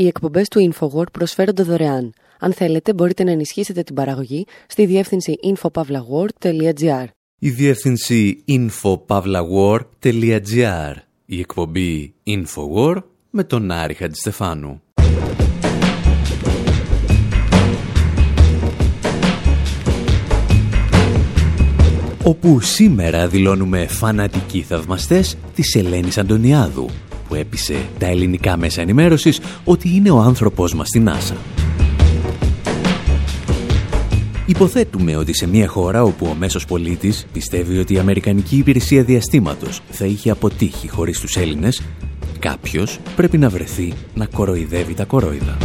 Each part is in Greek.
Οι εκπομπές του InfoWord προσφέρονται δωρεάν. Αν θέλετε, μπορείτε να ενισχύσετε την παραγωγή στη διεύθυνση infopavlagor.gr. Η διεύθυνση infopavlagor.gr. Η εκπομπή InfoWord με τον Άρη Χατζηστεφάνου. όπου σήμερα δηλώνουμε φανατικοί θαυμαστές της Ελένης Αντωνιάδου, που έπεισε τα ελληνικά μέσα ενημέρωσης ότι είναι ο άνθρωπός μας στην Άσα. Υποθέτουμε ότι σε μια χώρα όπου ο μέσος πολίτης πιστεύει ότι η Αμερικανική Υπηρεσία Διαστήματος θα είχε αποτύχει χωρίς τους Έλληνες, κάποιος πρέπει να βρεθεί να κοροϊδεύει τα κορόιδα.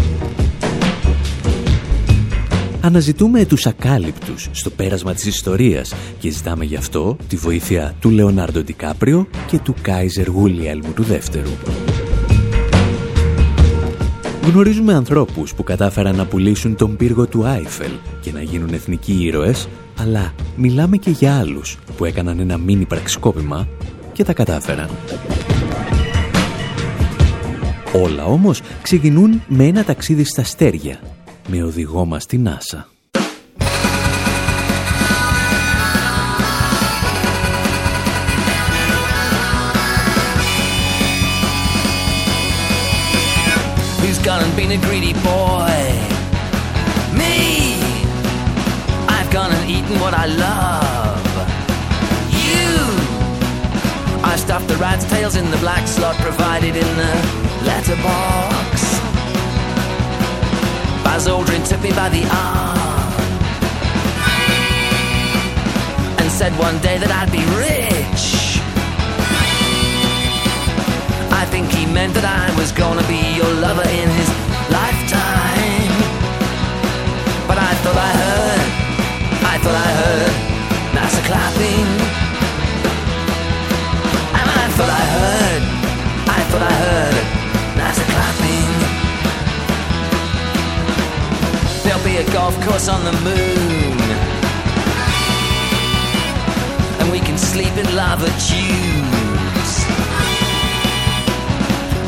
Αναζητούμε τους ακάλυπτους στο πέρασμα της ιστορίας και ζητάμε γι' αυτό τη βοήθεια του Λεωνάρντο Ντικάπριο και του Κάιζερ Γούλιαλμου του δεύτερου. Γνωρίζουμε ανθρώπους που κατάφεραν να πουλήσουν τον πύργο του Άιφελ και να γίνουν εθνικοί ήρωες, αλλά μιλάμε και για άλλους που έκαναν ένα μίνι πραξικόπημα και τα κατάφεραν. Όλα όμως ξεκινούν με ένα ταξίδι στα στέρια με οδηγό μας την NASA. Who's gone and been a greedy boy? Me! I've gone and eaten what I love. You! I stuffed the rat's tails in the black slot provided in the letterbox. Buzz Aldrin took me by the arm and said one day that I'd be rich. I think he meant that I was gonna be your lover in his lifetime. But I thought I heard, I thought I heard NASA clapping. And I thought I heard, I thought I heard be a golf course on the moon. And we can sleep in lava tubes.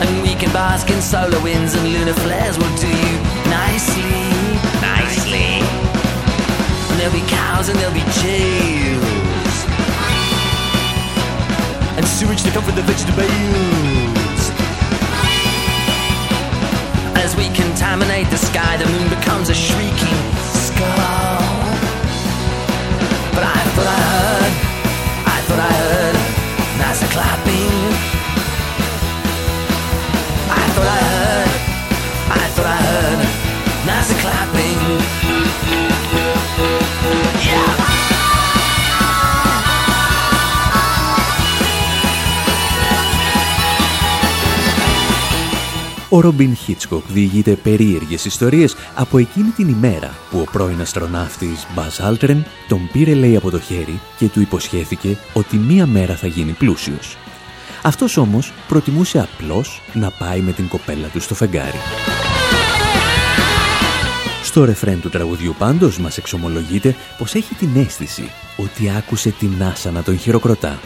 And we can bask in solar winds and lunar flares will do you nicely. Nicely. And there'll be cows and there'll be jails. And sewage to comfort the vegetables. We contaminate the sky, the moon becomes a shrieking skull. But I thought I heard, I thought I heard NASA clapping. Ο Ρόμπιν Χίτσκοκ διηγείται περίεργες ιστορίες από εκείνη την ημέρα που ο πρώην αστροναύτης Μπαζ Όλντριν τον πήρε λέει από το χέρι και του υποσχέθηκε ότι μία μέρα θα γίνει πλούσιος. Αυτός όμως προτιμούσε απλώς να πάει με την κοπέλα του στο φεγγάρι. Στο ρεφρέν του τραγουδιού πάντως μας εξομολογείται πως έχει την αίσθηση ότι άκουσε τη Νάσα να τον χειροκροτά.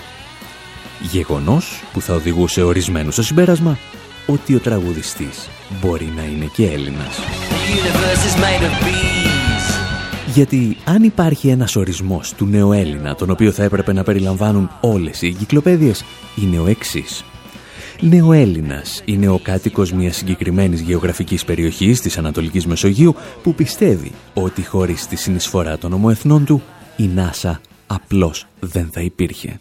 Γεγονός που θα οδηγούσε ορισμένους στο συμπέρασμα ότι ο τραγουδιστής μπορεί να είναι και Έλληνας. Γιατί αν υπάρχει ένας ορισμός του νεοέλληνα, τον οποίο θα έπρεπε να περιλαμβάνουν όλες οι εγκυκλοπαίδειες, είναι ο εξής. Νεοέλληνας είναι ο κάτοικος μιας συγκεκριμένης γεωγραφικής περιοχής της Ανατολικής Μεσογείου που πιστεύει ότι χωρίς τη συνεισφορά των ομοεθνών του η Νάσα απλώς δεν θα υπήρχε.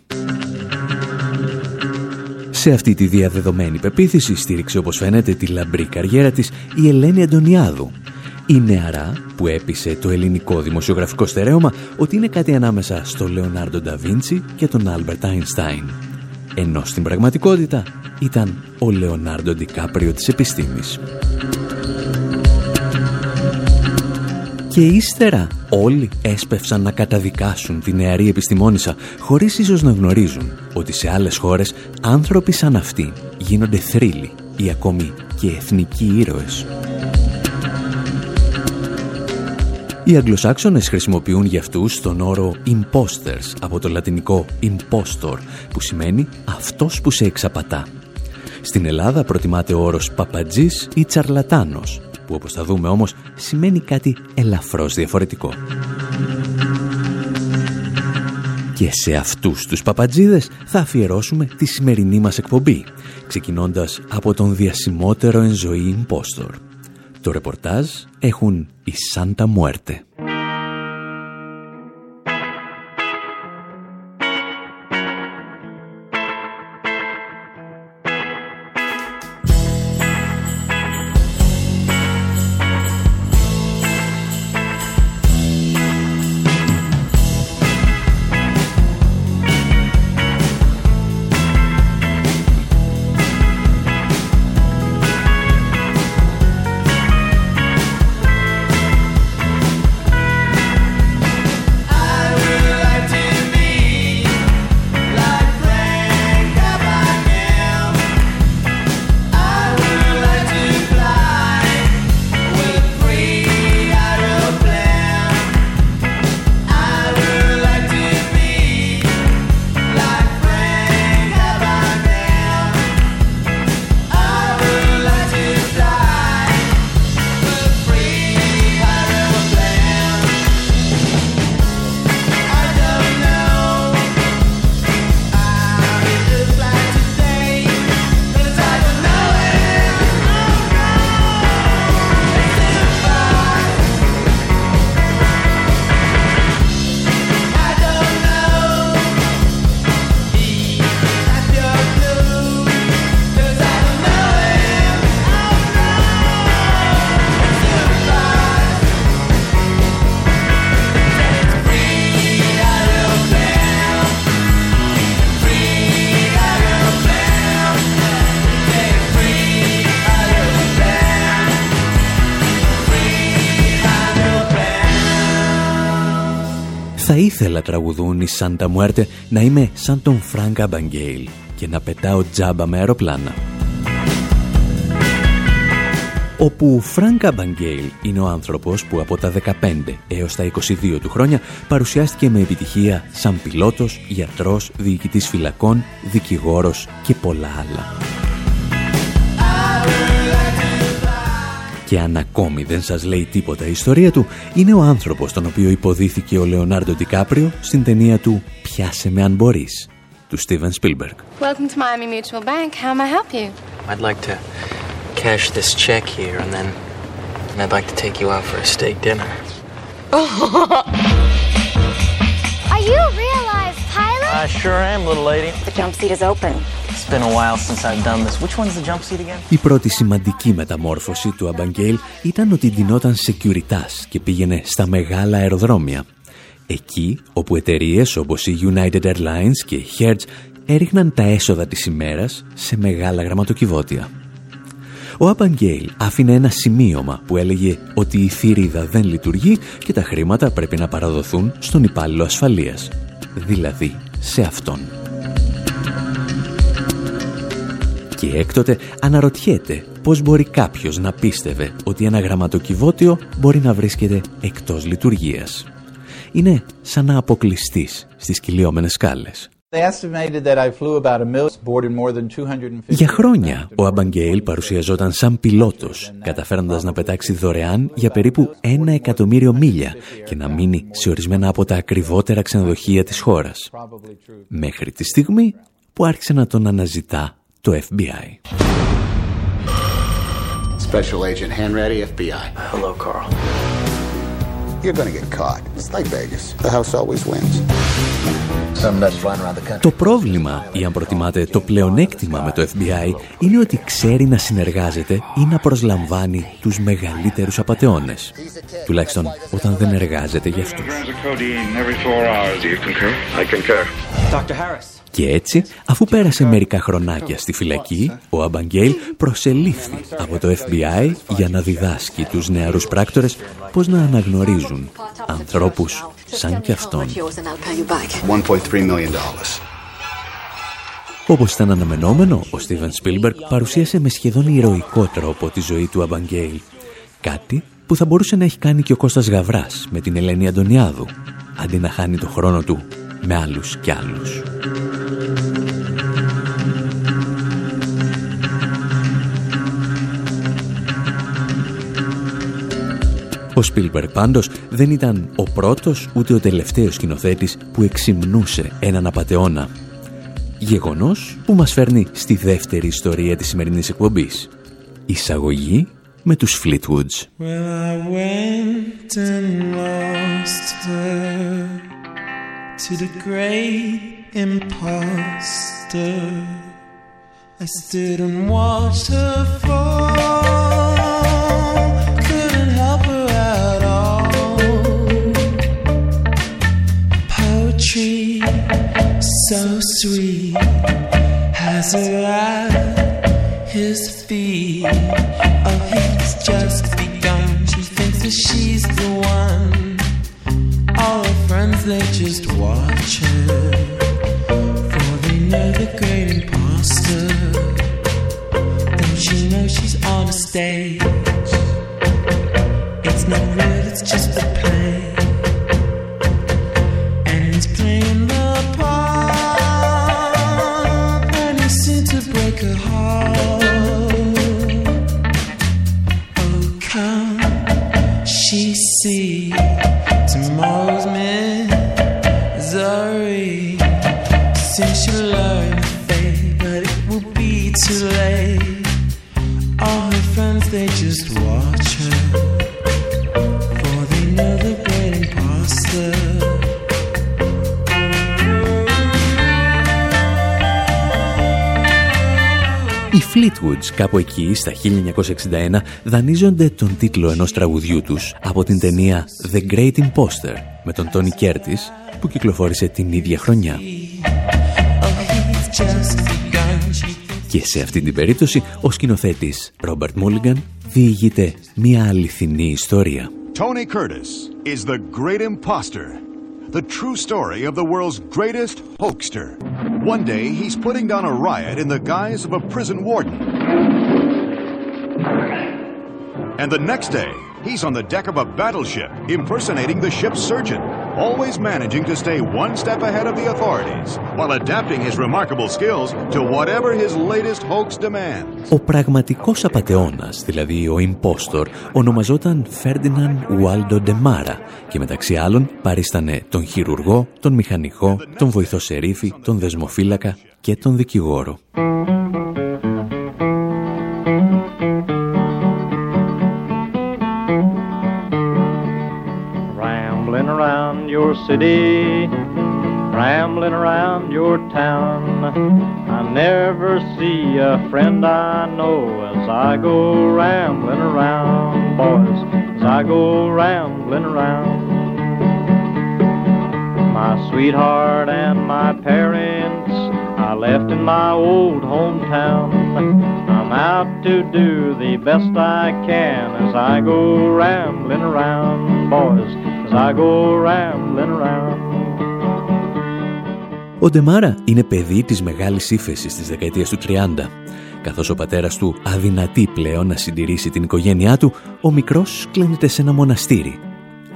Σε αυτή τη διαδεδομένη πεποίθηση στήριξε όπως φαίνεται τη λαμπρή καριέρα της η Ελένη Αντωνιάδου. Η νεαρά που έπεισε το ελληνικό δημοσιογραφικό στερέωμα ότι είναι κάτι ανάμεσα στο Λεωνάρντο Ντα Βίντσι και τον Άλμπερτ Αϊνστάιν. Ενώ στην πραγματικότητα ήταν ο Λεωνάρντο Ντικάπριο της επιστήμης. Και ύστερα όλοι έσπευσαν να καταδικάσουν τη νεαρή επιστημόνισσα χωρίς ίσως να γνωρίζουν ότι σε άλλες χώρες άνθρωποι σαν αυτοί γίνονται θρύλοι ή ακόμη και εθνικοί ήρωες. Οι Αγγλοσάξονες χρησιμοποιούν για αυτούς τον όρο imposters από το λατινικό impostor που σημαίνει αυτός που σε εξαπατά Στην Ελλάδα προτιμάται ο όρος «παπατζής» ή «τσαρλατάνος», που όπως θα δούμε όμως σημαίνει κάτι ελαφρώς διαφορετικό. Και σε αυτούς τους παπατζίδες θα αφιερώσουμε τη σημερινή μας εκπομπή, ξεκινώντας από τον διασημότερο εν ζωή Ιμπόστορ. Το ρεπορτάζ έχουν η Σάντα Μουέρτε. Ήθελα τραγουδούν οι Σάντα Μουέρτε να είμαι σαν τον Φράγκα Μπαγγέιλ και να πετάω τζάμπα με αεροπλάνα. Όπου Φράγκα Μπαγγέιλ είναι ο άνθρωπος που από τα 15 έως τα 22 του χρόνια παρουσιάστηκε με επιτυχία σαν πιλότος, γιατρός, διοικητής φυλακών, δικηγόρος και πολλά άλλα. Και αν ακόμη δεν σας λέει τίποτα η ιστορία του, είναι ο άνθρωπος τον οποίο υποδίθηκε ο Λεωνάρντο Ντικάπριο στην ταινία του «Πιάσε με αν μπορείς» του Steven Spielberg. Welcome to Miami Mutual Bank. How may I help you? I'd like to cash this check here and then and I'd like to take you out for a steak dinner. Are you a real life pilot? I sure am, little lady. The jump seat is open. Η πρώτη σημαντική μεταμόρφωση του Αμπαγγέλ ήταν ότι ντυνόταν securitas και πήγαινε στα μεγάλα αεροδρόμια. Εκεί όπου εταιρείες όπως η United Airlines και η Hertz έριχναν τα έσοδα της ημέρας σε μεγάλα γραμματοκιβώτια. Ο Αμπαγγέλ άφηνε ένα σημείωμα που έλεγε ότι η θηρίδα δεν λειτουργεί και τα χρήματα πρέπει να παραδοθούν στον υπάλληλο ασφαλείας, δηλαδή σε αυτόν. Και έκτοτε αναρωτιέται πώς μπορεί κάποιος να πίστευε ότι ένα γραμματοκιβώτιο μπορεί να βρίσκεται εκτός λειτουργίας. Είναι σαν να αποκλειστείς στις κυλιόμενες σκάλες. Για χρόνια ο Αμπαγγέιλ παρουσιαζόταν σαν πιλότος, καταφέροντας να πετάξει δωρεάν για περίπου ένα εκατομμύριο μίλια και να μείνει σε ορισμένα από τα ακριβότερα ξενοδοχεία της χώρας. Μέχρι τη στιγμή που άρχισε να τον αναζητά το FBI. Special Agent Hanratty, FBI. Hello, Carl. You're gonna get caught. It's like Vegas. The house always wins. Το πρόβλημα, ή αν προτιμάτε το πλεονέκτημα με το FBI, είναι ότι ξέρει να συνεργάζεται ή να προσλαμβάνει τους μεγαλύτερους απατεώνες. Τουλάχιστον όταν δεν εργάζεται για αυτούς. Και έτσι, αφού πέρασε μερικά χρονάκια στη φυλακή, ο Αμπαγγέλ προσελήφθη από το FBI για να διδάσκει τους νεαρούς πράκτορες πώς να αναγνωρίζουν ανθρώπους σαν κι αυτόν. Όπως ήταν αναμενόμενο, ο Στίβεν Σπίλμπεργκ παρουσίασε με σχεδόν ηρωικό τρόπο τη ζωή του Αμπαγγέλ. Κάτι που θα μπορούσε να έχει κάνει και ο Κώστας Γαβράς με την Ελένη Αντωνιάδου, αντί να χάνει το χρόνο του με άλλους κι άλλους. Ο Σπίλμπερ πάντως δεν ήταν ο πρώτος ούτε ο τελευταίος σκηνοθέτης που εξυμνούσε έναν απατεώνα. Γεγονός που μας φέρνει στη δεύτερη ιστορία της σημερινής εκπομπής. Εισαγωγή με τους Fleetwoods. Well, I went and lost her to imposter. I stood and watched her fall. Couldn't help her at all. Poetry, so sweet, has her at his feet. Oh, he's just begun. She thinks that she's the one. All her friends, they just watch her. Stage? It's not real, it's just a Fleetwoods κάπου εκεί στα 1961 δανείζονται τον τίτλο ενός τραγουδιού τους από την ταινία The Great Imposter με τον Τόνι Κέρτις που κυκλοφόρησε την ίδια χρονιά. Και σε αυτή την περίπτωση ο σκηνοθέτης Ρόμπερτ Μούλιγκαν διηγείται μια αληθινή ιστορία. Tony Curtis is the great imposter. The true story of the world's greatest hoaxer. One day, he's putting down a riot in the guise of a prison warden. And the next day, he's on the deck of a battleship, impersonating the ship's surgeon, always managing to stay one step ahead of the authorities, while adapting his remarkable skills to whatever his latest hoax demands. Ο πραγματικός απατεώνας, δηλαδή ο impostor, ονομαζόταν Φέρντιναν Ουάλντο Ντεμάρα και μεταξύ άλλων παρίστανε τον χειρουργό, τον μηχανικό, τον βοηθό σερίφη, τον δεσμοφύλακα και τον δικηγόρο. City, rambling around your town. I never see a friend I know as I go rambling around, boys, as I go rambling around. My sweetheart and my parents I left in my old hometown. I'm out to do the best I can as I go rambling around, boys, I go rambling around. Ο Ντεμάρα είναι παιδί της μεγάλης ύφεσης της δεκαετίας του 30. Καθώς ο πατέρας του αδυνατεί πλέον να συντηρήσει την οικογένειά του, ο μικρός κλείνεται σε ένα μοναστήρι.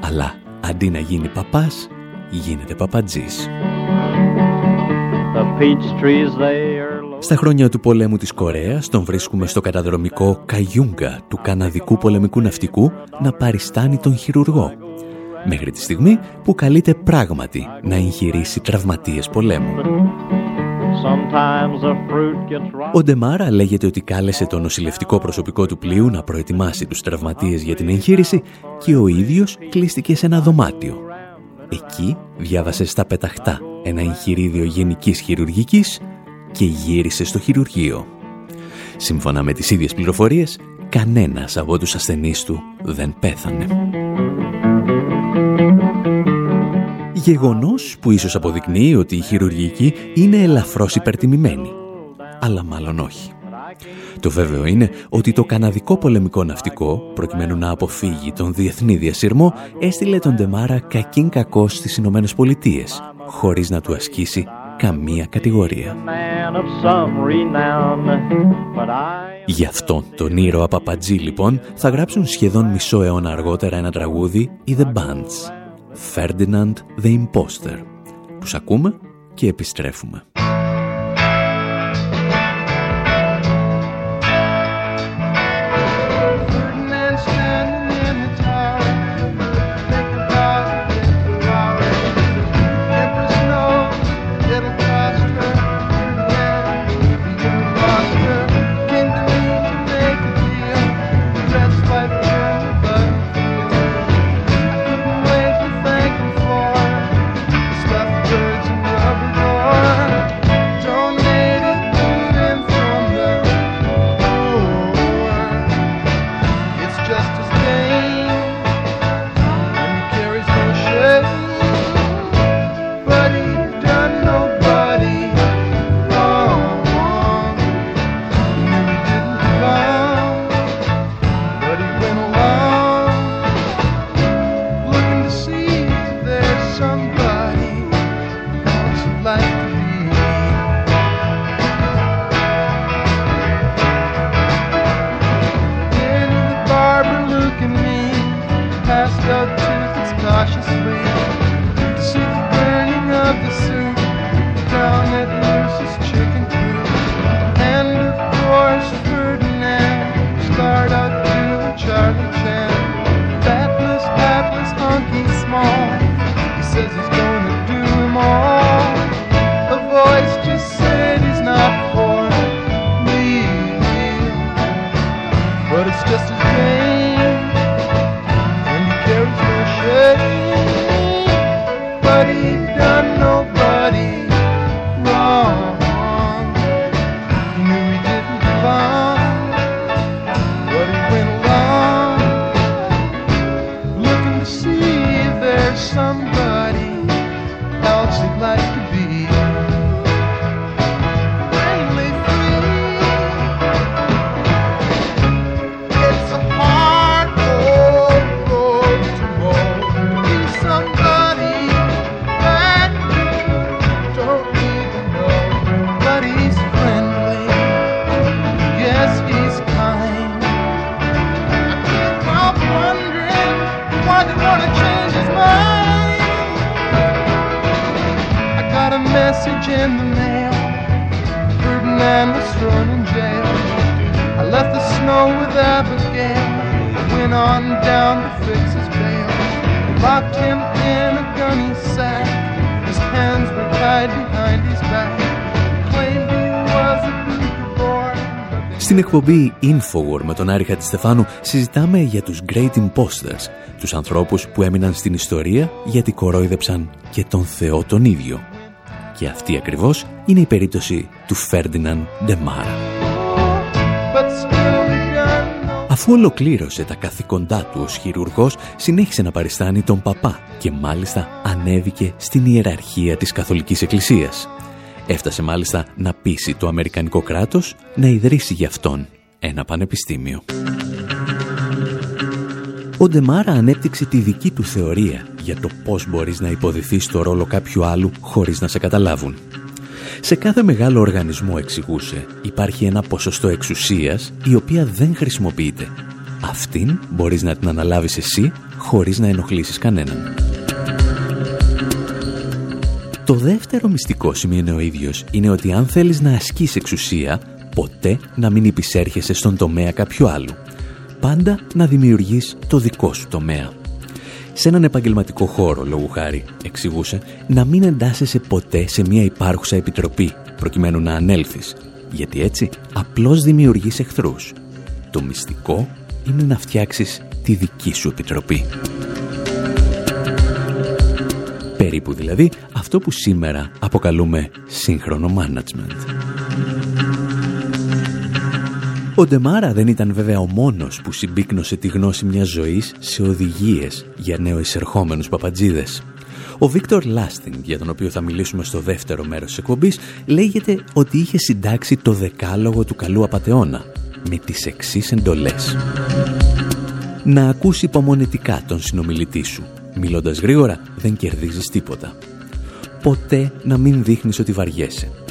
Αλλά αντί να γίνει παπάς, γίνεται παπατζής. The peach trees they are low. Στα χρόνια του πολέμου της Κορέας τον βρίσκουμε στο καταδρομικό Καγιούγκα του καναδικού πολεμικού ναυτικού να παριστάνει τον χειρουργό. Μέχρι τη στιγμή που καλείται πράγματι να εγχειρήσει τραυματίες πολέμου. Sometimes the fruit gets rotten. Ο Ντεμάρα λέγεται ότι κάλεσε το νοσηλευτικό προσωπικό του πλοίου να προετοιμάσει τους τραυματίες για την εγχείρηση και ο ίδιος κλείστηκε σε ένα δωμάτιο. Εκεί διάβασε στα πεταχτά ένα εγχειρίδιο γενικής χειρουργικής και γύρισε στο χειρουργείο. Σύμφωνα με τις ίδιες πληροφορίες, κανένας από τους ασθενείς του δεν πέθανε. Γεγονός που ίσως αποδεικνύει ότι η χειρουργική είναι ελαφρώς υπερτιμημένη. Αλλά μάλλον όχι. Το βέβαιο είναι ότι το καναδικό πολεμικό ναυτικό, προκειμένου να αποφύγει τον διεθνή διασυρμό, έστειλε τον Ντεμάρα κακήν κακό στις Ηνωμένες Πολιτείες, χωρίς να του ασκήσει καμία κατηγορία. Man of some renown. But I Γι' αυτόν τον ήρωα Παπατζή λοιπόν θα γράψουν σχεδόν μισό αιώνα αργότερα ένα τραγούδι οι The Bands Ferdinand the Imposter Τους ακούμε και επιστρέφουμε. Με τον Άρη Χατζηστεφάνου συζητάμε για τους Great Imposters, τους ανθρώπους που έμειναν στην ιστορία γιατί κορόιδεψαν και τον Θεό τον ίδιο. Και αυτή ακριβώς είναι η περίπτωση του Φέρντιναν Ντεμάρα. Αφού ολοκλήρωσε τα καθήκοντά του ως χειρουργός, συνέχισε να παριστάνει τον παπά και μάλιστα ανέβηκε στην ιεραρχία της Καθολικής Εκκλησίας. Έφτασε μάλιστα να πείσει το Αμερικανικό κράτος να ιδρύσει για αυτόν ένα πανεπιστήμιο. Ο Ντεμάρα ανέπτυξε τη δική του θεωρία για το πώς μπορείς να υποδηθείς το ρόλο κάποιου άλλου χωρίς να σε καταλάβουν. Σε κάθε μεγάλο οργανισμό εξηγούσε υπάρχει ένα ποσοστό εξουσίας η οποία δεν χρησιμοποιείται. Αυτήν μπορείς να την αναλάβεις εσύ χωρίς να ενοχλήσεις κανέναν. Το δεύτερο μυστικό σημείο ο ίδιος είναι ότι αν θέλεις να ασκείς εξουσία, ποτέ να μην υπησέρχεσαι στον τομέα κάποιου άλλου. Πάντα να δημιουργείς το δικό σου τομέα. Σε έναν επαγγελματικό χώρο, λόγου χάρη, εξηγούσε, να μην εντάσσεσαι ποτέ σε μια υπάρχουσα επιτροπή, προκειμένου να ανέλθεις, γιατί έτσι απλώς δημιουργείς εχθρούς. Το μυστικό είναι να φτιάξεις τη δική σου επιτροπή. Περίπου δηλαδή αυτό που σήμερα αποκαλούμε σύγχρονο management. Ο Ντεμάρα δεν ήταν βέβαια ο μόνος που συμπίκνωσε τη γνώση μιας ζωής σε οδηγίες για νεοεισερχόμενους παπατζίδες. Ο Βίκτορ Λάστινγκ, για τον οποίο θα μιλήσουμε στο δεύτερο μέρος της εκπομπής, λέγεται ότι είχε συντάξει το δεκάλογο του καλού απατεώνα με τις εξής εντολές. Να ακούσει υπομονετικά τον συνομιλητή σου, Μιλώντας γρήγορα δεν κερδίζεις τίποτα. Ποτέ να μην δείχνεις ότι βαριέσαι.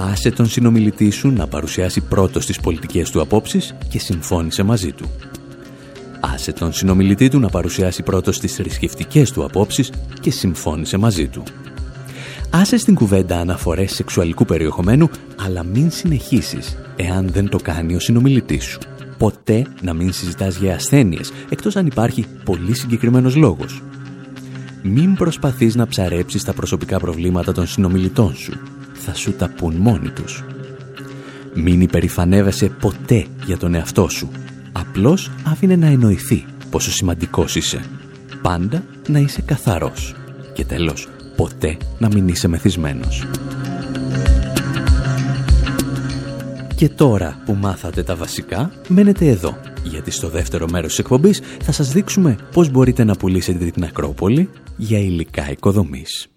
Άσε τον συνομιλητή σου να παρουσιάσει πρώτος τις πολιτικές του απόψεις και συμφώνησε μαζί του. Άσε τον συνομιλητή του να παρουσιάσει πρώτος τις θρησκευτικές του απόψεις και συμφώνησε μαζί του. Άσε στην κουβέντα αναφορές σεξουαλικού περιεχομένου, αλλά μην συνεχίσεις εάν δεν το κάνει ο συνομιλητής σου ποτέ να μην συζητάς για ασθένειες, εκτός αν υπάρχει πολύ συγκεκριμένος λόγος. Μην προσπαθείς να ψαρέψεις τα προσωπικά προβλήματα των συνομιλητών σου. Θα σου τα πουν μόνοι τους. Μην υπερηφανεύεσαι ποτέ για τον εαυτό σου. Απλώς άφηνε να εννοηθεί πόσο σημαντικός είσαι. Πάντα να είσαι καθαρός. Και τέλος, ποτέ να μην είσαι μεθυσμένος. Και τώρα που μάθατε τα βασικά, μένετε εδώ, γιατί στο δεύτερο μέρος της εκπομπής θα σας δείξουμε πώς μπορείτε να πουλήσετε την Ακρόπολη για υλικά οικοδομής.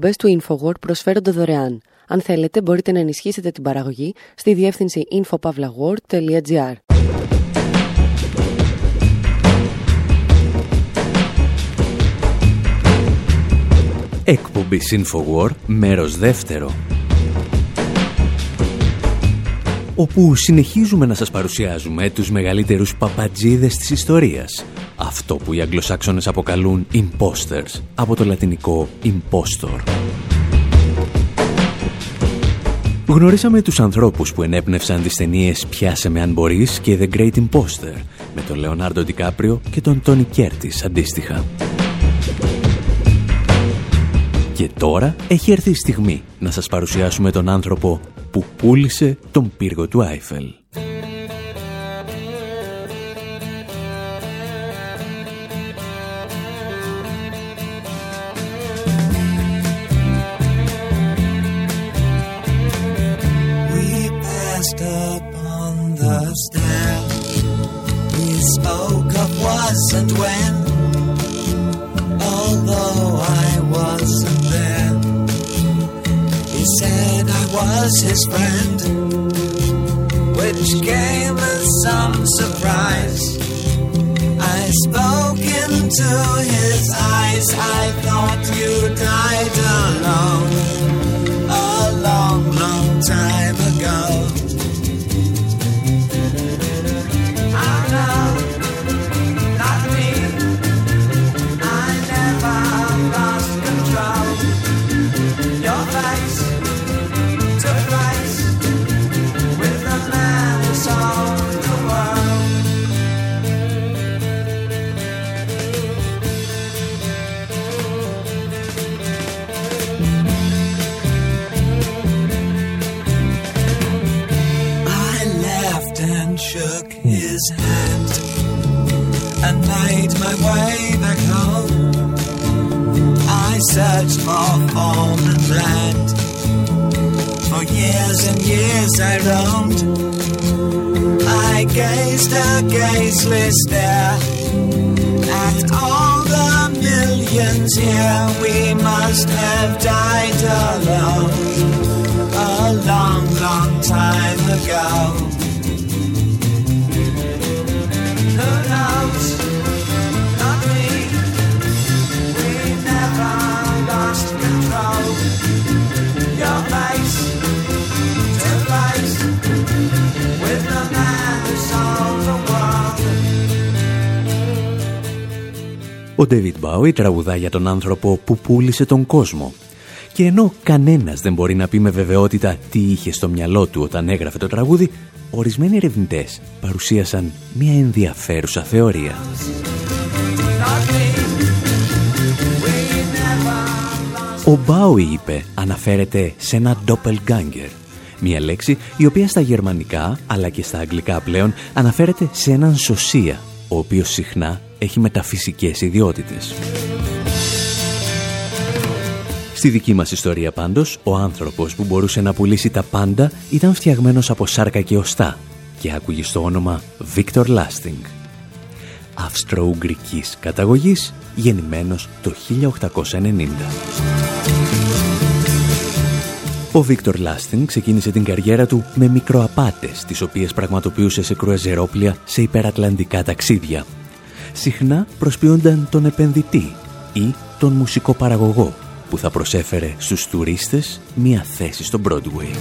Εκπομπές του InfoWord προσφέρονται δωρεάν. Αν θέλετε μπορείτε να ενισχύσετε την παραγωγή στη διεύθυνση infopavlagor.gr Εκπομπής InfoWord, μέρος δεύτερο. Όπου συνεχίζουμε να σας παρουσιάζουμε τους μεγαλύτερους παπατζίδες της ιστορίας. Αυτό που οι Αγγλοσάξονες αποκαλούν imposters, από το λατινικό impostor. Γνωρίσαμε τους ανθρώπους που ενέπνευσαν τις ταινίες «Πιάσε με αν μπορείς» και «The Great Imposter» με τον Λεωνάρντο Ντικάπριο και τον Τόνι Κέρτις αντίστοιχα. Και τώρα έχει έρθει η στιγμή να σας παρουσιάσουμε τον άνθρωπο που πούλησε τον πύργο του Άιφελ. understand. he spoke of was and when, although I wasn't there. He said I was his friend, which came as some surprise. I spoke into his eyes, I thought you died alone. For years and years I roamed. I gazed a gazeless stare at all the millions here. We must have died alone a long, long time ago. Ο David Bowie τραγουδά για τον άνθρωπο που πούλησε τον κόσμο. Και ενώ κανένας δεν μπορεί να πει με βεβαιότητα τι είχε στο μυαλό του όταν έγραφε το τραγούδι, ορισμένοι ερευνητές παρουσίασαν μια ενδιαφέρουσα θεωρία. Ο Μπάουι είπε αναφέρεται σε ένα doppelganger, μια λέξη η οποία στα γερμανικά αλλά και στα αγγλικά πλέον αναφέρεται σε έναν σωσία, ο οποίος συχνά έχει μεταφυσικές ιδιότητες. Στη δική μας ιστορία πάντως, ο άνθρωπος που μπορούσε να πουλήσει τα πάντα ήταν φτιαγμένος από σάρκα και οστά και άκουγε στο όνομα Victor Lasting. Αυστρο-Ουγγρικής καταγωγής, γεννημένος το 1890. Ο Βίκτορ Λάστιν ξεκίνησε την καριέρα του με μικροαπάτες, τις οποίες πραγματοποιούσε σε κρουαζερόπλια σε υπερατλαντικά ταξίδια. Συχνά προσποιούνταν τον επενδυτή ή τον μουσικοπαραγωγό που θα προσέφερε στους τουρίστες μία θέση στο Broadway.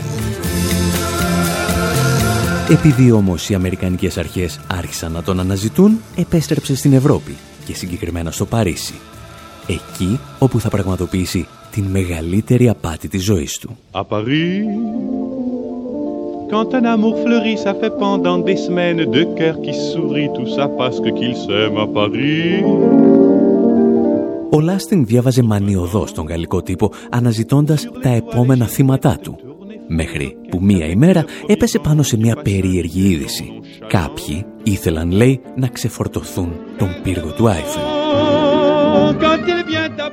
Επειδή όμως οι Αμερικανικές αρχές άρχισαν να τον αναζητούν, επέστρεψε στην Ευρώπη και συγκεκριμένα στο Παρίσι. Εκεί όπου θα πραγματοποιήσει την μεγαλύτερη απάτη της ζωής του. À Paris, quand un amour fleurit, ça fait pendant des semaines deux cœurs qui sourient, tout ça parce que qu'ils s'aiment à Paris. Ο Λάστινγκ διάβαζε μανιωδώς τον γαλλικό τύπο αναζητώντας τα επόμενα θύματά του. Μέχρι που μία ημέρα έπεσε πάνω σε μια περίεργη είδηση. Κάποιοι ήθελαν, λέει, να ξεφορτωθούν τον πύργο του Άιφελ.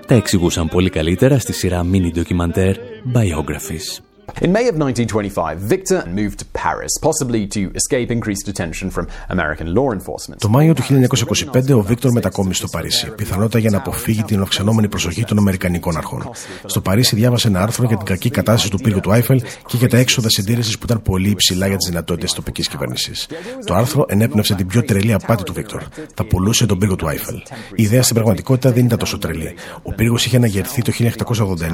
Τα εξηγούσαν πολύ καλύτερα στη σειρά mini ντοκιμαντέρ Biographies. In May of 1925, Victor moved to Paris, possibly to escape increased attention from American law enforcement. Το Μάιο του 1925 ο Βίκτορ μετακόμισε στο Παρίσι, πιθανότατα για να αποφύγει την αυξανόμενη προσοχή των Αμερικανικών αρχών. Στο Παρίσι διάβασε ένα άρθρο για την κακή κατάσταση του πύργου του Άιφελ και για τα έξοδα συντήρησης που ήταν πολύ υψηλά για τις δυνατότητες της τοπικής κυβέρνησης. Το άρθρο ενέπνευσε την πιο τρελή απάτη του Βίκτορ. Θα πουλούσε τον πύργο του Άιφελ. Η ιδέα στην πραγματικότητα δεν ήταν τόσο τρελή. Ο πύργος είχε αναγερθεί το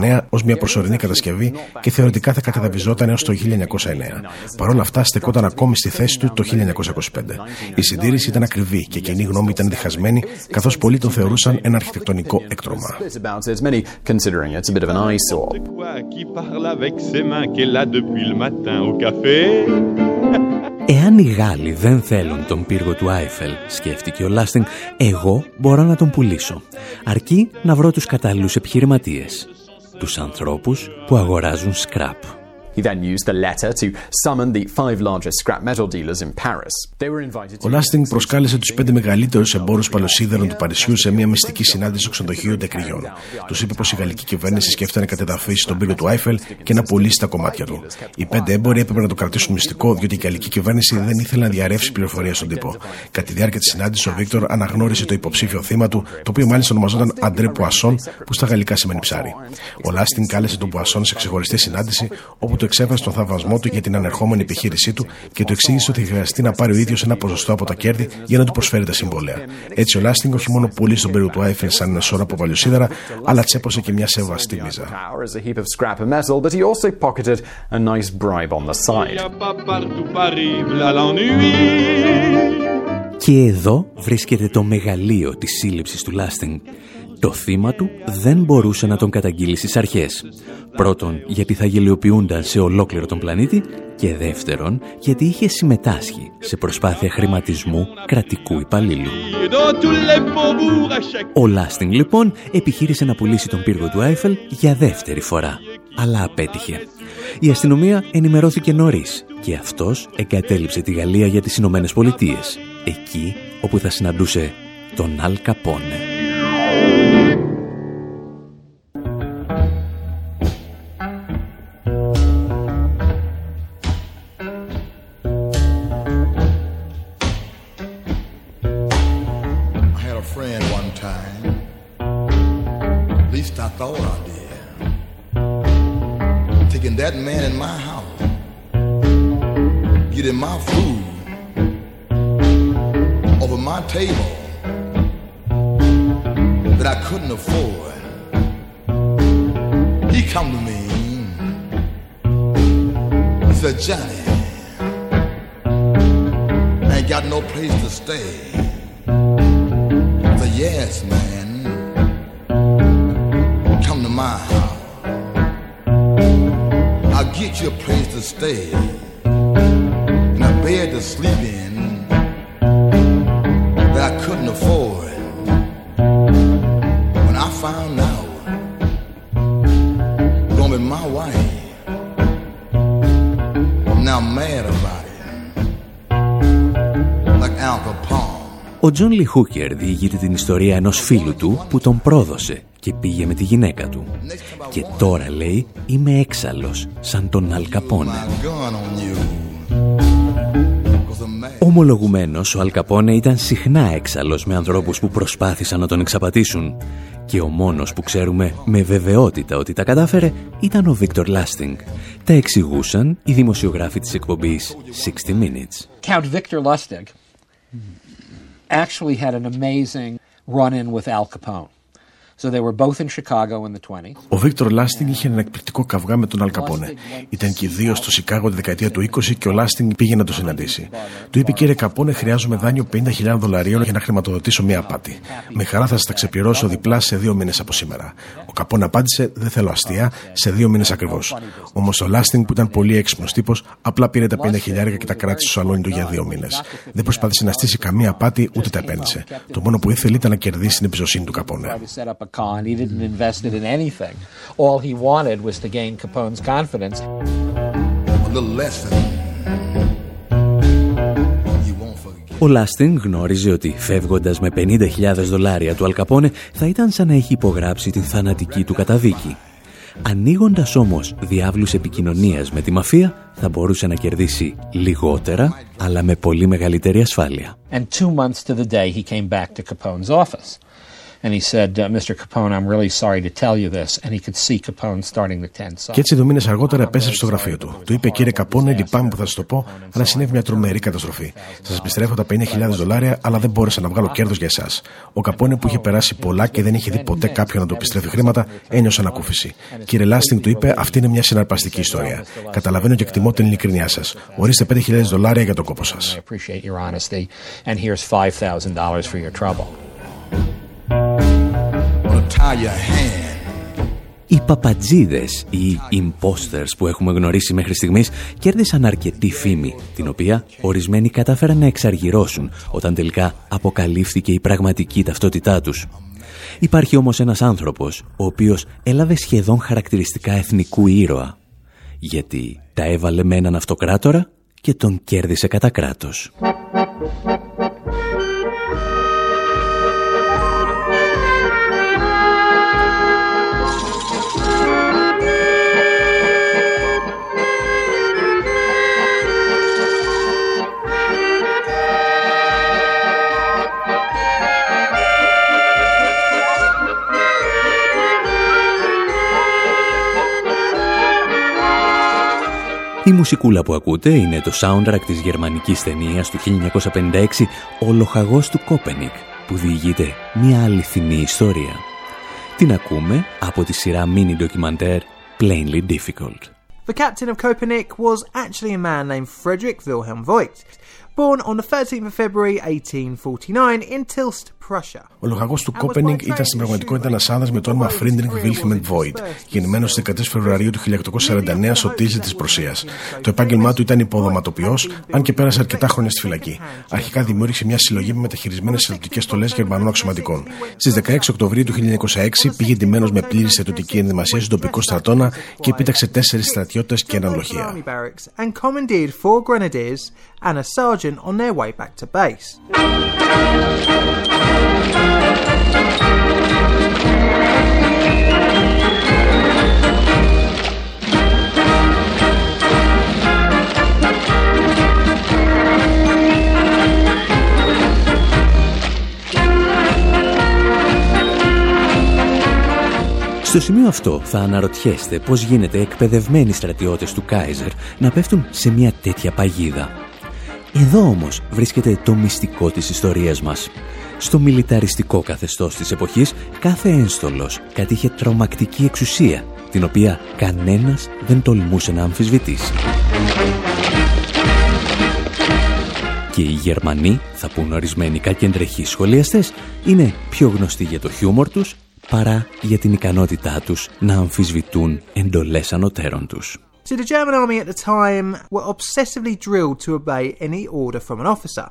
1889 ως μια προσωρινή κατασκευή και θεωρητικά θα καταδαβιζόταν έως το 1909. Παρ' όλα αυτά στεκόταν ακόμη στη θέση του το 1925. Η συντήρηση ήταν ακριβή και η κοινή γνώμη ήταν διχασμένη, καθώς πολλοί τον θεωρούσαν ένα αρχιτεκτονικό έκτρωμα. Εάν οι Γάλλοι δεν θέλουν τον πύργο του Άιφελ, σκέφτηκε ο Λάστινγκ, εγώ μπορώ να τον πουλήσω. Αρκεί να βρω τους κατάλληλους επιχειρηματίες. Τους ανθρώπους που αγοράζουν σκράπ. Ο Λάστινγκ προσκάλεσε τους πέντε μεγαλύτερους εμπόρους παλαιοσίδερων του Παρισιού σε μια μυστική συνάντηση στο ξενοδοχείο Ντεκριγιόν. Τους είπε πως η γαλλική κυβέρνηση σκέφτεται να κατεδαφίσεις τον πύργο του Άιφελ και να πουλήσει τα κομμάτια του. Οι πέντε έμποροι έπρεπε να το κρατήσουν μυστικό, διότι η γαλλική κυβέρνηση δεν ήθελε να διαρρεύσει πληροφορία στον τύπο. Κατά τη διάρκεια της συνάντησης, ο Βίκτορ αναγνώρισε το υποψήφιο θύμα του, το οποίο μάλιστα ονομαζόταν Αντρέ Πουασόν, που στα γαλλικά σημαίνει ψάρι. Ο Λάστινγκ κάλεσε τον Πουασόν σε ξεχωριστή συνάντηση, όπου του εξέφρασε τον θαυμασμό του για την ανερχόμενη επιχείρησή του και του εξήγησε ότι χρειαστεί να πάρει ο ίδιος ένα ποσοστό από τα κέρδη για να του προσφέρει τα συμβόλαια. Έτσι, ο Λάστινγκ όχι μόνο πουλήσει τον πύργο του Άιφελ σαν ένα σώρο από παλιοσίδερα, αλλά τσέπωσε και μια σεβαστή μίζα. Και εδώ βρίσκεται το μεγαλείο της σύλληψης του Λάστινγκ. Το θύμα του δεν μπορούσε να τον καταγγείλει στις αρχές. Πρώτον, γιατί θα γελιοποιούνταν σε ολόκληρο τον πλανήτη και δεύτερον, γιατί είχε συμμετάσχει σε προσπάθεια χρηματισμού κρατικού υπαλλήλου. Ο Λάστινγκ λοιπόν επιχείρησε να πουλήσει τον πύργο του Άιφελ για δεύτερη φορά, αλλά απέτυχε. Η αστυνομία ενημερώθηκε νωρίς και αυτός εγκατέλειψε τη Γαλλία για τις Ηνωμένες Πολιτείες, εκεί όπου θα συναντούσε τον Αλ Καπόνε. that man in my house, getting my food over my table that I couldn't afford. He come to me. He said, Johnny, I ain't got no place to stay. I said, yes, man. Come to my get you a place to stay and a bed to sleep in that I couldn't afford. Ο Τζον Λι Χούκερ διηγείται την ιστορία ενός φίλου του που τον πρόδωσε και πήγε με τη γυναίκα του. Και τώρα λέει είμαι έξαλλος σαν τον Αλκαπόνε. Ομολογουμένως ο Αλκαπόνε ήταν συχνά έξαλλος με ανθρώπους που προσπάθησαν να τον εξαπατήσουν και ο μόνος που ξέρουμε με βεβαιότητα ότι τα κατάφερε ήταν ο Βίκτορ Λάστινγκ. Τα εξηγούσαν οι δημοσιογράφοι της εκπομπής 60 Minutes. Count Victor Lustig actually had an amazing run-in with Al Capone. Ο Βίκτορ Λάστινγκ είχε ένα εκπληκτικό καυγά με τον Αλκαπόνε. Ήταν και οι δύο στο Σικάγο τη δεκαετία του 20 και ο Λάστινγκ πήγε να το συναντήσει. Του είπε κύριε Καπόνε, χρειάζομαι δάνειο 50.000 δολαρίων για να χρηματοδοτήσω μια απάτη. Με χαρά θα σας τα ξεπληρώσω διπλά σε δύο μήνες από σήμερα. Ο Καπόνε απάντησε, δεν θέλω αστεία, σε δύο μήνες ακριβώς. Όμως ο Λάστινγκ που ήταν πολύ έξυπνος τύπος, απλά πήρε τα 50.000 και τα κράτησε στο σαλόνι του για δύο μήνες. Δεν προσπάθησε να στήσει καμία απάτη ούτε τα επένδυσε. Το μόνο που ήθελε ήταν να κερδίσει την εμπιστοσύνη του Καπόνε. Con. He didn't invest it in anything. All he wanted was to gain Capone's confidence. A little lesson. Ο Λάστιν γνώριζε ότι φεύγοντας με 50.000 δολάρια του Αλκαπόνε θα ήταν σαν να έχει υπογράψει την θανατική του καταδίκη. Ανοίγοντας όμως διάβλους επικοινωνίας με τη μαφία, θα μπορούσε να κερδίσει λιγότερα, αλλά με πολύ μεγαλύτερη ασφάλεια. And two months to the day he came back to Capone's office. And he said, uh, Mr. Capone, I'm really sorry to tell you this. And he could see Capone starting to tense up. Και έτσι δύο μήνε αργότερα επέστρεψε στο γραφείο του. Του είπε, κύριε Καπόνε, λυπάμαι που θα σας το πω, αλλά συνέβη μια τρομερή καταστροφή. Σας επιστρέφω τα 50.000 δολάρια, αλλά δεν μπόρεσα να βγάλω κέρδος για εσάς. Ο Καπόνε που είχε περάσει πολλά και δεν είχε δει ποτέ κάποιον να του επιστρέφει χρήματα, ένιωσε ανακούφιση. Κύριε Λάστινγκ του είπε, αυτή είναι μια συναρπαστική ιστορία. Καταλαβαίνω και εκτιμώ την ειλικρινιά σας. Ορίστε 5.000 δολάρια για τον κόπο σας. Οι παπατζίδες ή imposters που έχουμε γνωρίσει μέχρι στιγμής κέρδισαν αρκετή φήμη, την οποία ορισμένοι κατάφεραν να εξαργυρώσουν όταν τελικά αποκαλύφθηκε η πραγματική ταυτότητά τους. Υπάρχει όμως ένας άνθρωπος, ο οποίος έλαβε σχεδόν χαρακτηριστικά εθνικού ήρωα, γιατί τα έβαλε με έναν αυτοκράτορα και τον κέρδισε κατά κράτος. Μουσικούλα που ακούτε είναι το soundtrack της γερμανικής ταινίας του 1956 «Ο λοχαγός του Κέπενικ» που διηγείται μια αληθινή ιστορία. Την ακούμε από τη σειρά mini ντοκιμαντέρ Plainly Difficult. The captain of Köpenick was actually a man named Friedrich Wilhelm Voigt, born on the 13th of February 1849 in Tilsit, Ο λοχαγός του Κέπενικ ήταν στην πραγματικότητα ένας άνδρας με το όνομα Φρίντριχ Βίλχελμ Βόιτ, γεννημένος στις 13 Φεβρουαρίου του 1849 στο Τίζι της Προσίας. Το επάγγελμά του ήταν υποδοματοποιός, αν και πέρασε αρκετά χρόνια στη φυλακή. Αρχικά δημιούργησε μια συλλογή με μεταχειρισμένες στρατιωτικέ στολές Γερμανών αξιωματικών. Στις 16 Οκτωβρίου του 1926 πήγε ντυμένο με πλήρης στρατιωτική ενδυμασία στον τοπικό στρατόνα και επίταξε τέσσερις στρατιώτες και έναν λοχεία. And a sergeant on their way back to base. Στο σημείο αυτό θα αναρωτιέστε πώς γίνεται εκπαιδευμένοι στρατιώτες του Κάιζερ να πέφτουν σε μια τέτοια παγίδα. Εδώ όμως βρίσκεται το μυστικό της ιστορίας μας. Στο μιλιταριστικό καθεστώς της εποχής, κάθε ένστολος κατήχε τρομακτική εξουσία, την οποία κανένας δεν τολμούσε να αμφισβητήσει. Και οι Γερμανοί, θα πούν ορισμένοι κακεντρεχοί σχολιαστές, είναι πιο γνωστοί για το χιούμορ τους παρά για την ικανότητά τους να αμφισβητούν εντολές ανωτέρων τους. So the German army at the time were obsessively drilled to obey any order from an officer.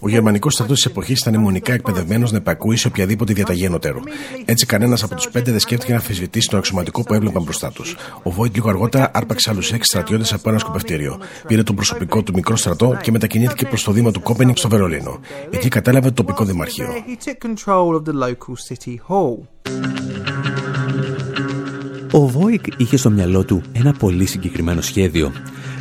Ο γερμανικός στρατός της εποχής ήταν αιμονικά εκπαιδευμένος να υπακούει σε οποιαδήποτε διαταγή ενωτέρου. Έτσι, κανένας από τους πέντε δεν σκέφτηκε να αμφισβητήσει τον αξιωματικό που έβλεπαν μπροστά τους. Ο Βόιτ λίγο αργότερα άρπαξε άλλους έξι στρατιώτες από ένα σκοπευτήριο. Πήρε τον προσωπικό του μικρό στρατό και μετακινήθηκε προς το Δήμο του Κόπενιγκ στο Βερολίνο. Εκεί κατέλαβε το τοπικό δημαρχείο. Ο Βόικ είχε στο μυαλό του ένα πολύ συγκεκριμένο σχέδιο.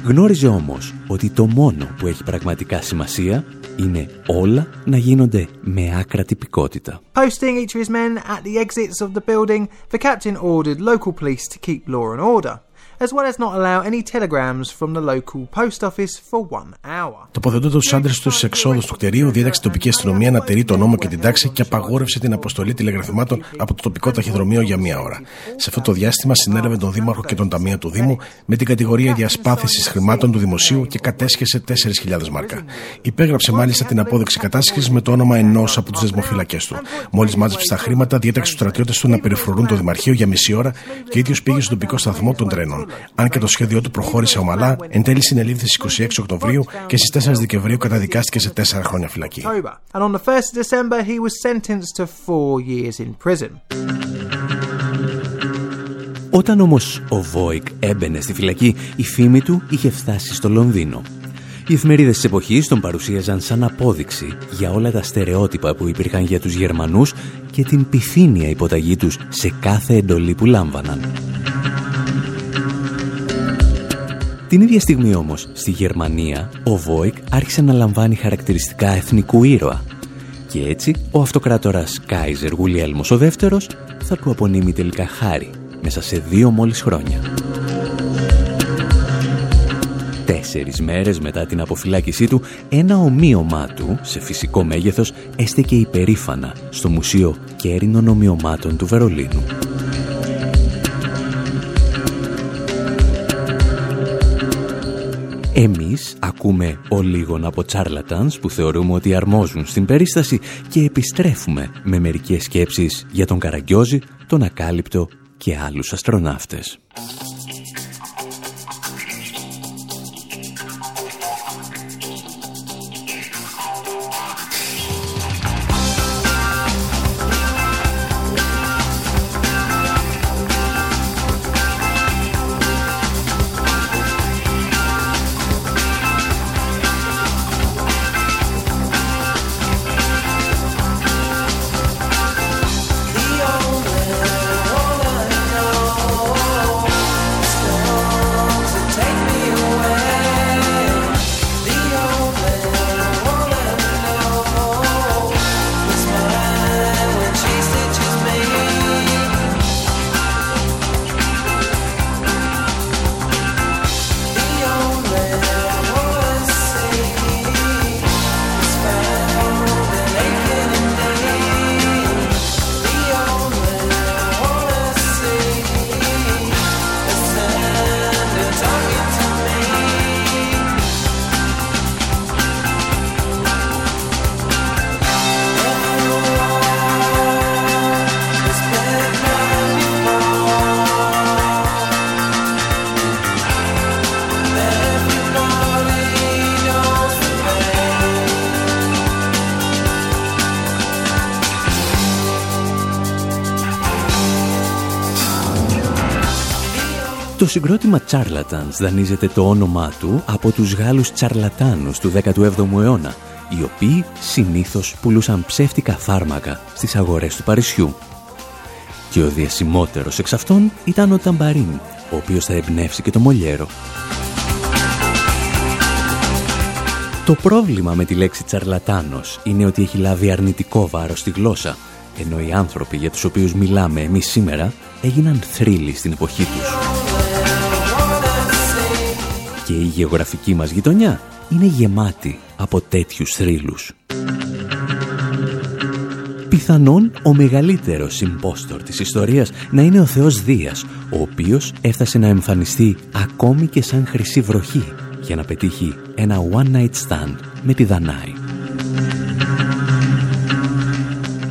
Γνώριζε όμως ότι το μόνο που έχει πραγματικά σημασία είναι όλα να γίνονται με άκρα τυπικότητα. Posting each of his men at the exits of the building, the captain ordered local police to keep law and order as well as not allow any telegrams from the local post office for one hour. Τοποθετώντα τους άντρες του στι εξόδους του κτηρίου, διέταξε η τοπικής αστυνομία να τηρεί τον νόμο και την τάξη και απαγόρευσε την αποστολή τηλεγραφημάτων από το τοπικό ταχυδρομείο για μία ώρα. Σε αυτό το διάστημα συνέλαβε τον Δήμαρχο και τον Ταμείο του Δήμου με την κατηγορία διασπάθησης χρημάτων του δημοσίου και κατέσχεσε 4.000 μάρκα. Υπέγραψε μάλιστα την απόδειξη κατάσχεσης με το όνομα ενός από τους δεσμοφύλακέ του. Μόλις μάζεψε τα χρήματα, διέταξε τους στρατιώτες του να περιφρουρούν το Δημαρχείο για μισή ώρα και ίδιος πήγε στον τοπικό σταθμό των τρένων. Αν και το σχέδιό του προχώρησε ομαλά, εν τέλει συνελήφθη στις 26 Οκτωβρίου και στις 4 Δεκεμβρίου καταδικάστηκε σε 4 χρόνια φυλακή. Όταν όμως ο Βόικ έμπαινε στη φυλακή, η φήμη του είχε φτάσει στο Λονδίνο. Οι εφημερίδες της εποχής τον παρουσίαζαν σαν απόδειξη για όλα τα στερεότυπα που υπήρχαν για τους Γερμανούς και την πυθύνια υποταγή τους σε κάθε εντολή που λάμβαναν. Την ίδια στιγμή όμως, στη Γερμανία, ο Βόικ άρχισε να λαμβάνει χαρακτηριστικά εθνικού ήρωα. Και έτσι, ο αυτοκράτορας Κάιζερ Γουλιέλμος ο δεύτερος θα του απονείμει τελικά χάρη μέσα σε δύο μόλις χρόνια. Τέσσερις μέρες μετά την αποφυλάκησή του, ένα ομοίωμά του, σε φυσικό μέγεθος, έστεκε υπερήφανα στο Μουσείο Κέρινων Ομοιωμάτων του Βερολίνου. Εμείς ακούμε ο λίγων από τσάρλατανς που θεωρούμε ότι αρμόζουν στην περίσταση και επιστρέφουμε με μερικές σκέψεις για τον Καραγκιόζη, τον Ακάλυπτο και άλλους αστροναύτες. Το συγκρότημα Charlatans δανείζεται το όνομά του από τους Γάλλους τσαρλατάνους του 17ου αιώνα, οι οποίοι συνήθως πουλούσαν ψεύτικα φάρμακα στις αγορές του Παρισιού. Και ο διασημότερος εξ αυτών ήταν ο Ταμπαρίν, ο οποίος θα εμπνεύσει και το Μολιέρο. Το πρόβλημα με τη λέξη τσαρλατάνος είναι ότι έχει λάβει αρνητικό βάρος στη γλώσσα, ενώ οι άνθρωποι για τους οποίους μιλάμε εμείς σήμερα έγιναν θρύλοι στην εποχή τους και η γεωγραφική μας γειτονιά είναι γεμάτη από τέτοιους θρύλους. Πιθανόν ο μεγαλύτερος συμπόστορ της ιστορίας να είναι ο Θεός Δίας, ο οποίος έφτασε να εμφανιστεί ακόμη και σαν χρυσή βροχή για να πετύχει ένα one night stand με τη Δανάη.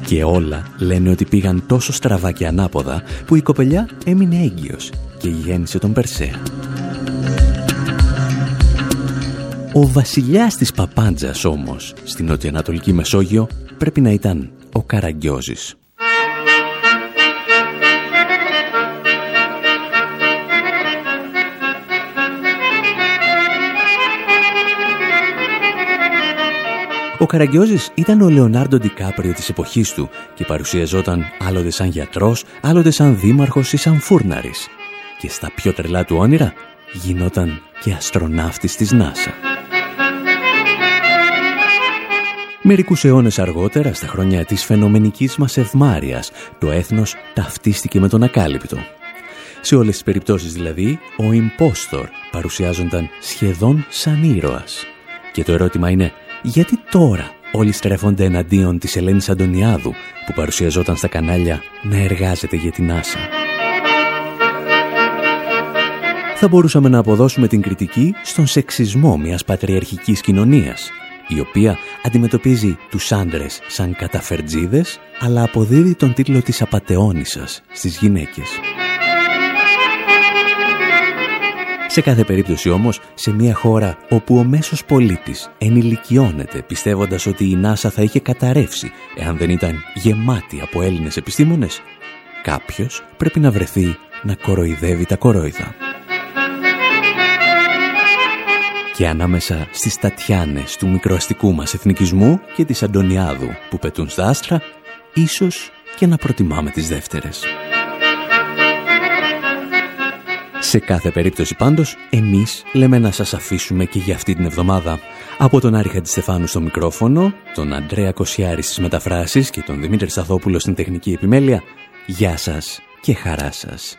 Και όλα λένε ότι πήγαν τόσο στραβά και ανάποδα που η κοπελιά έμεινε έγκυος και γέννησε τον Περσέα. Ο βασιλιάς της Παπάντζας όμως, στην νοτιοανατολική Μεσόγειο, πρέπει να ήταν ο Καραγκιόζης. Ο Καραγκιόζης ήταν ο Λεωνάρντο Ντικάπριο της εποχής του και παρουσιαζόταν άλλοτε σαν γιατρός, άλλοτε σαν δήμαρχος ή σαν φούρναρης. Και στα πιο τρελά του όνειρα γινόταν και αστροναύτης της ΝΑΣΑ. Μερικούς αιώνες αργότερα, στα χρόνια της φαινομενικής μας ευμάρειας, το έθνος ταυτίστηκε με τον ακάλυπτο. Σε όλες τις περιπτώσεις δηλαδή, ο Ιμπόστορ παρουσιάζονταν σχεδόν σαν ήρωας. Και το ερώτημα είναι, γιατί τώρα όλοι στρέφονται εναντίον της Ελένης Αντωνιάδου, που παρουσιαζόταν στα κανάλια να εργάζεται για την Άσα. Θα μπορούσαμε να αποδώσουμε την κριτική στον σεξισμό μιας πατριαρχικής κοινωνίας, η οποία αντιμετωπίζει τους άντρες σαν καταφερτζίδες, αλλά αποδίδει τον τίτλο της απατεώνισσας στις γυναίκες. Σε κάθε περίπτωση όμως, σε μια χώρα όπου ο μέσος πολίτης ενηλικιώνεται πιστεύοντας ότι η ΝΑΣΑ θα είχε καταρρεύσει εάν δεν ήταν γεμάτη από Έλληνες επιστήμονες, κάποιος πρέπει να βρεθεί να κοροϊδεύει τα κορόιδα. Και ανάμεσα στις τατιάνες του μικροαστικού μας εθνικισμού και της Αντωνιάδου που πετούν στα άστρα, ίσως και να προτιμάμε τις δεύτερες. Σε κάθε περίπτωση πάντως, εμείς λέμε να σας αφήσουμε και για αυτή την εβδομάδα. Από τον Άρη Χατζηστεφάνου στο μικρόφωνο, τον Αντρέα Κοσιάρη στις μεταφράσεις και τον Δημήτρη Σαθόπουλο στην τεχνική επιμέλεια, γεια σας και χαρά σας.